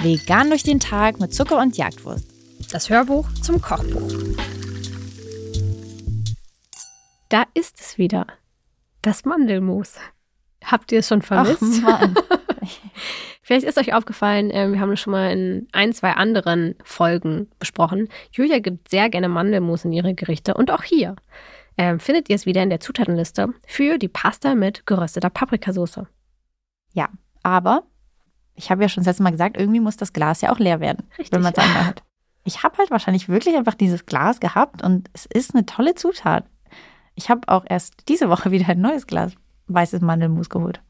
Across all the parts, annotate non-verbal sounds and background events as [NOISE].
Vegan durch den Tag mit Zucker und Jagdwurst. Das Hörbuch zum Kochbuch. Da ist es wieder. Das Mandelmus. Habt ihr es schon vermisst? Ach. [LAUGHS] Vielleicht ist euch aufgefallen, äh, wir haben das schon mal in ein, zwei anderen Folgen besprochen. Julia gibt sehr gerne Mandelmus in ihre Gerichte und auch hier äh, findet ihr es wieder in der Zutatenliste für die Pasta mit gerösteter Paprikasauce. Ja, aber ich habe ja schon das letzte Mal gesagt, irgendwie muss das Glas ja auch leer werden, Richtig. wenn man es anhat. Ich habe halt wahrscheinlich wirklich einfach dieses Glas gehabt und es ist eine tolle Zutat. Ich habe auch erst diese Woche [LAUGHS] wieder ein neues Glas weißes Mandelmus geholt.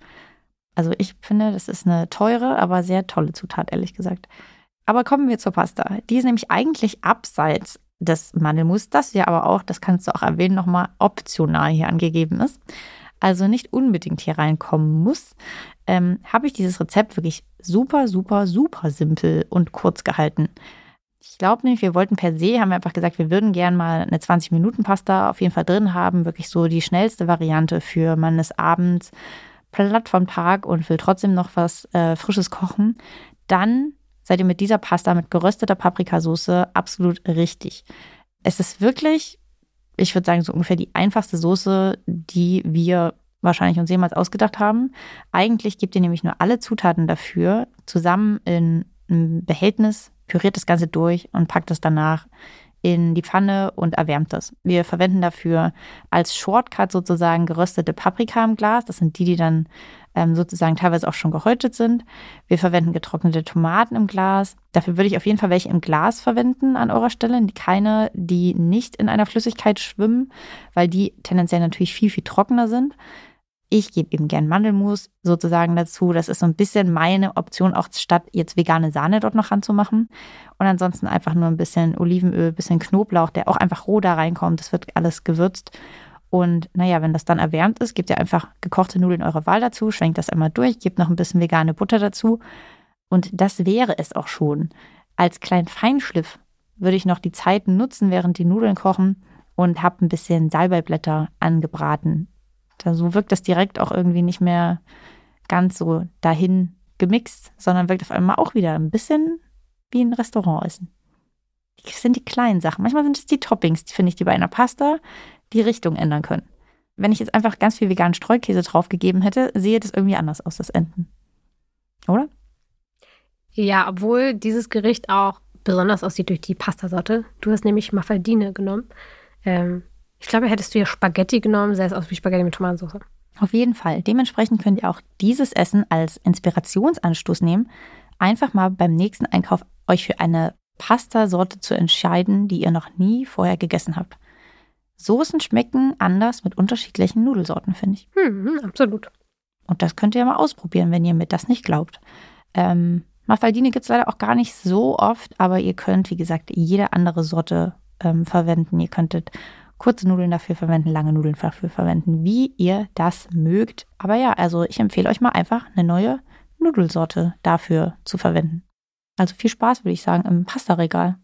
Also ich finde, das ist eine teure, aber sehr tolle Zutat, ehrlich gesagt. Aber kommen wir zur Pasta. Die ist nämlich eigentlich abseits des Mandelmus, das ja aber auch, das kannst du auch erwähnen, nochmal optional hier angegeben ist. Also nicht unbedingt hier reinkommen muss, ähm, habe ich dieses Rezept wirklich super, super, super simpel und kurz gehalten. Ich glaube nämlich, wir wollten per se, haben wir einfach gesagt, wir würden gern mal eine 20-Minuten-Pasta auf jeden Fall drin haben. Wirklich so die schnellste Variante für man ist abends platt vom Tag und will trotzdem noch was äh, Frisches kochen. Dann seid ihr mit dieser Pasta mit gerösteter Paprikasauce absolut richtig. Es ist wirklich, ich würde sagen, so ungefähr die einfachste Soße, die wir wahrscheinlich uns jemals ausgedacht haben. Eigentlich gebt ihr nämlich nur alle Zutaten dafür zusammen in ein Behältnis püriert das Ganze durch und packt es danach in die Pfanne und erwärmt das. Wir verwenden dafür als Shortcut sozusagen geröstete Paprika im Glas. Das sind die, die dann ähm, sozusagen teilweise auch schon gehäutet sind. Wir verwenden getrocknete Tomaten im Glas. Dafür würde ich auf jeden Fall welche im Glas verwenden an eurer Stelle. Keine, die nicht in einer Flüssigkeit schwimmen, weil die tendenziell natürlich viel, viel trockener sind. Ich gebe eben gern Mandelmus sozusagen dazu. Das ist so ein bisschen meine Option, auch statt jetzt vegane Sahne dort noch ranzumachen. Und ansonsten einfach nur ein bisschen Olivenöl, ein bisschen Knoblauch, der auch einfach roh da reinkommt. Das wird alles gewürzt. Und naja, wenn das dann erwärmt ist, gebt ihr einfach gekochte Nudeln eurer Wahl dazu, schwenkt das einmal durch, gebt noch ein bisschen vegane Butter dazu. Und das wäre es auch schon. Als kleinen Feinschliff würde ich noch die Zeit nutzen, während die Nudeln kochen und habe ein bisschen Salbeiblätter angebraten da so wirkt das direkt auch irgendwie nicht mehr ganz so dahin gemixt, sondern wirkt auf einmal auch wieder ein bisschen wie ein Restaurantessen. Das sind die kleinen Sachen. Manchmal sind es die Toppings, die finde ich, die bei einer Pasta die Richtung ändern können. Wenn ich jetzt einfach ganz viel veganen Streukäse draufgegeben hätte, sehe das irgendwie anders aus, das Enden. Oder? Ja, obwohl dieses Gericht auch besonders aussieht durch die Pastasorte. Du hast nämlich Maffaldine genommen. Ähm, ich glaube, hättest du ja Spaghetti genommen, sähe es aus wie Spaghetti mit Tomatensauce. Auf jeden Fall. Dementsprechend könnt ihr auch dieses Essen als Inspirationsanstoß nehmen, einfach mal beim nächsten Einkauf euch für eine Pastasorte zu entscheiden, die ihr noch nie vorher gegessen habt. Soßen schmecken anders mit unterschiedlichen Nudelsorten, finde ich. Hm, absolut. Und das könnt ihr ja mal ausprobieren, wenn ihr mir das nicht glaubt. Ähm, Mafaldine gibt es leider auch gar nicht so oft, aber ihr könnt, wie gesagt, jede andere Sorte ähm, verwenden. Ihr könntet kurze Nudeln dafür verwenden, lange Nudeln dafür verwenden, wie ihr das mögt. Aber ja, also ich empfehle euch mal einfach eine neue Nudelsorte dafür zu verwenden. Also viel Spaß, würde ich sagen, im Pastaregal.